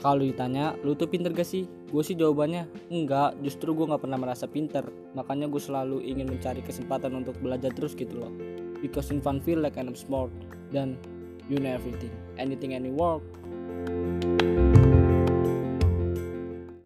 kalau ditanya lu tuh pinter gak sih? Gue sih jawabannya enggak justru gue gak pernah merasa pinter. Makanya gue selalu ingin mencari kesempatan untuk belajar terus gitu loh. Because in fun feel like I'm smart dan you know everything anything any work.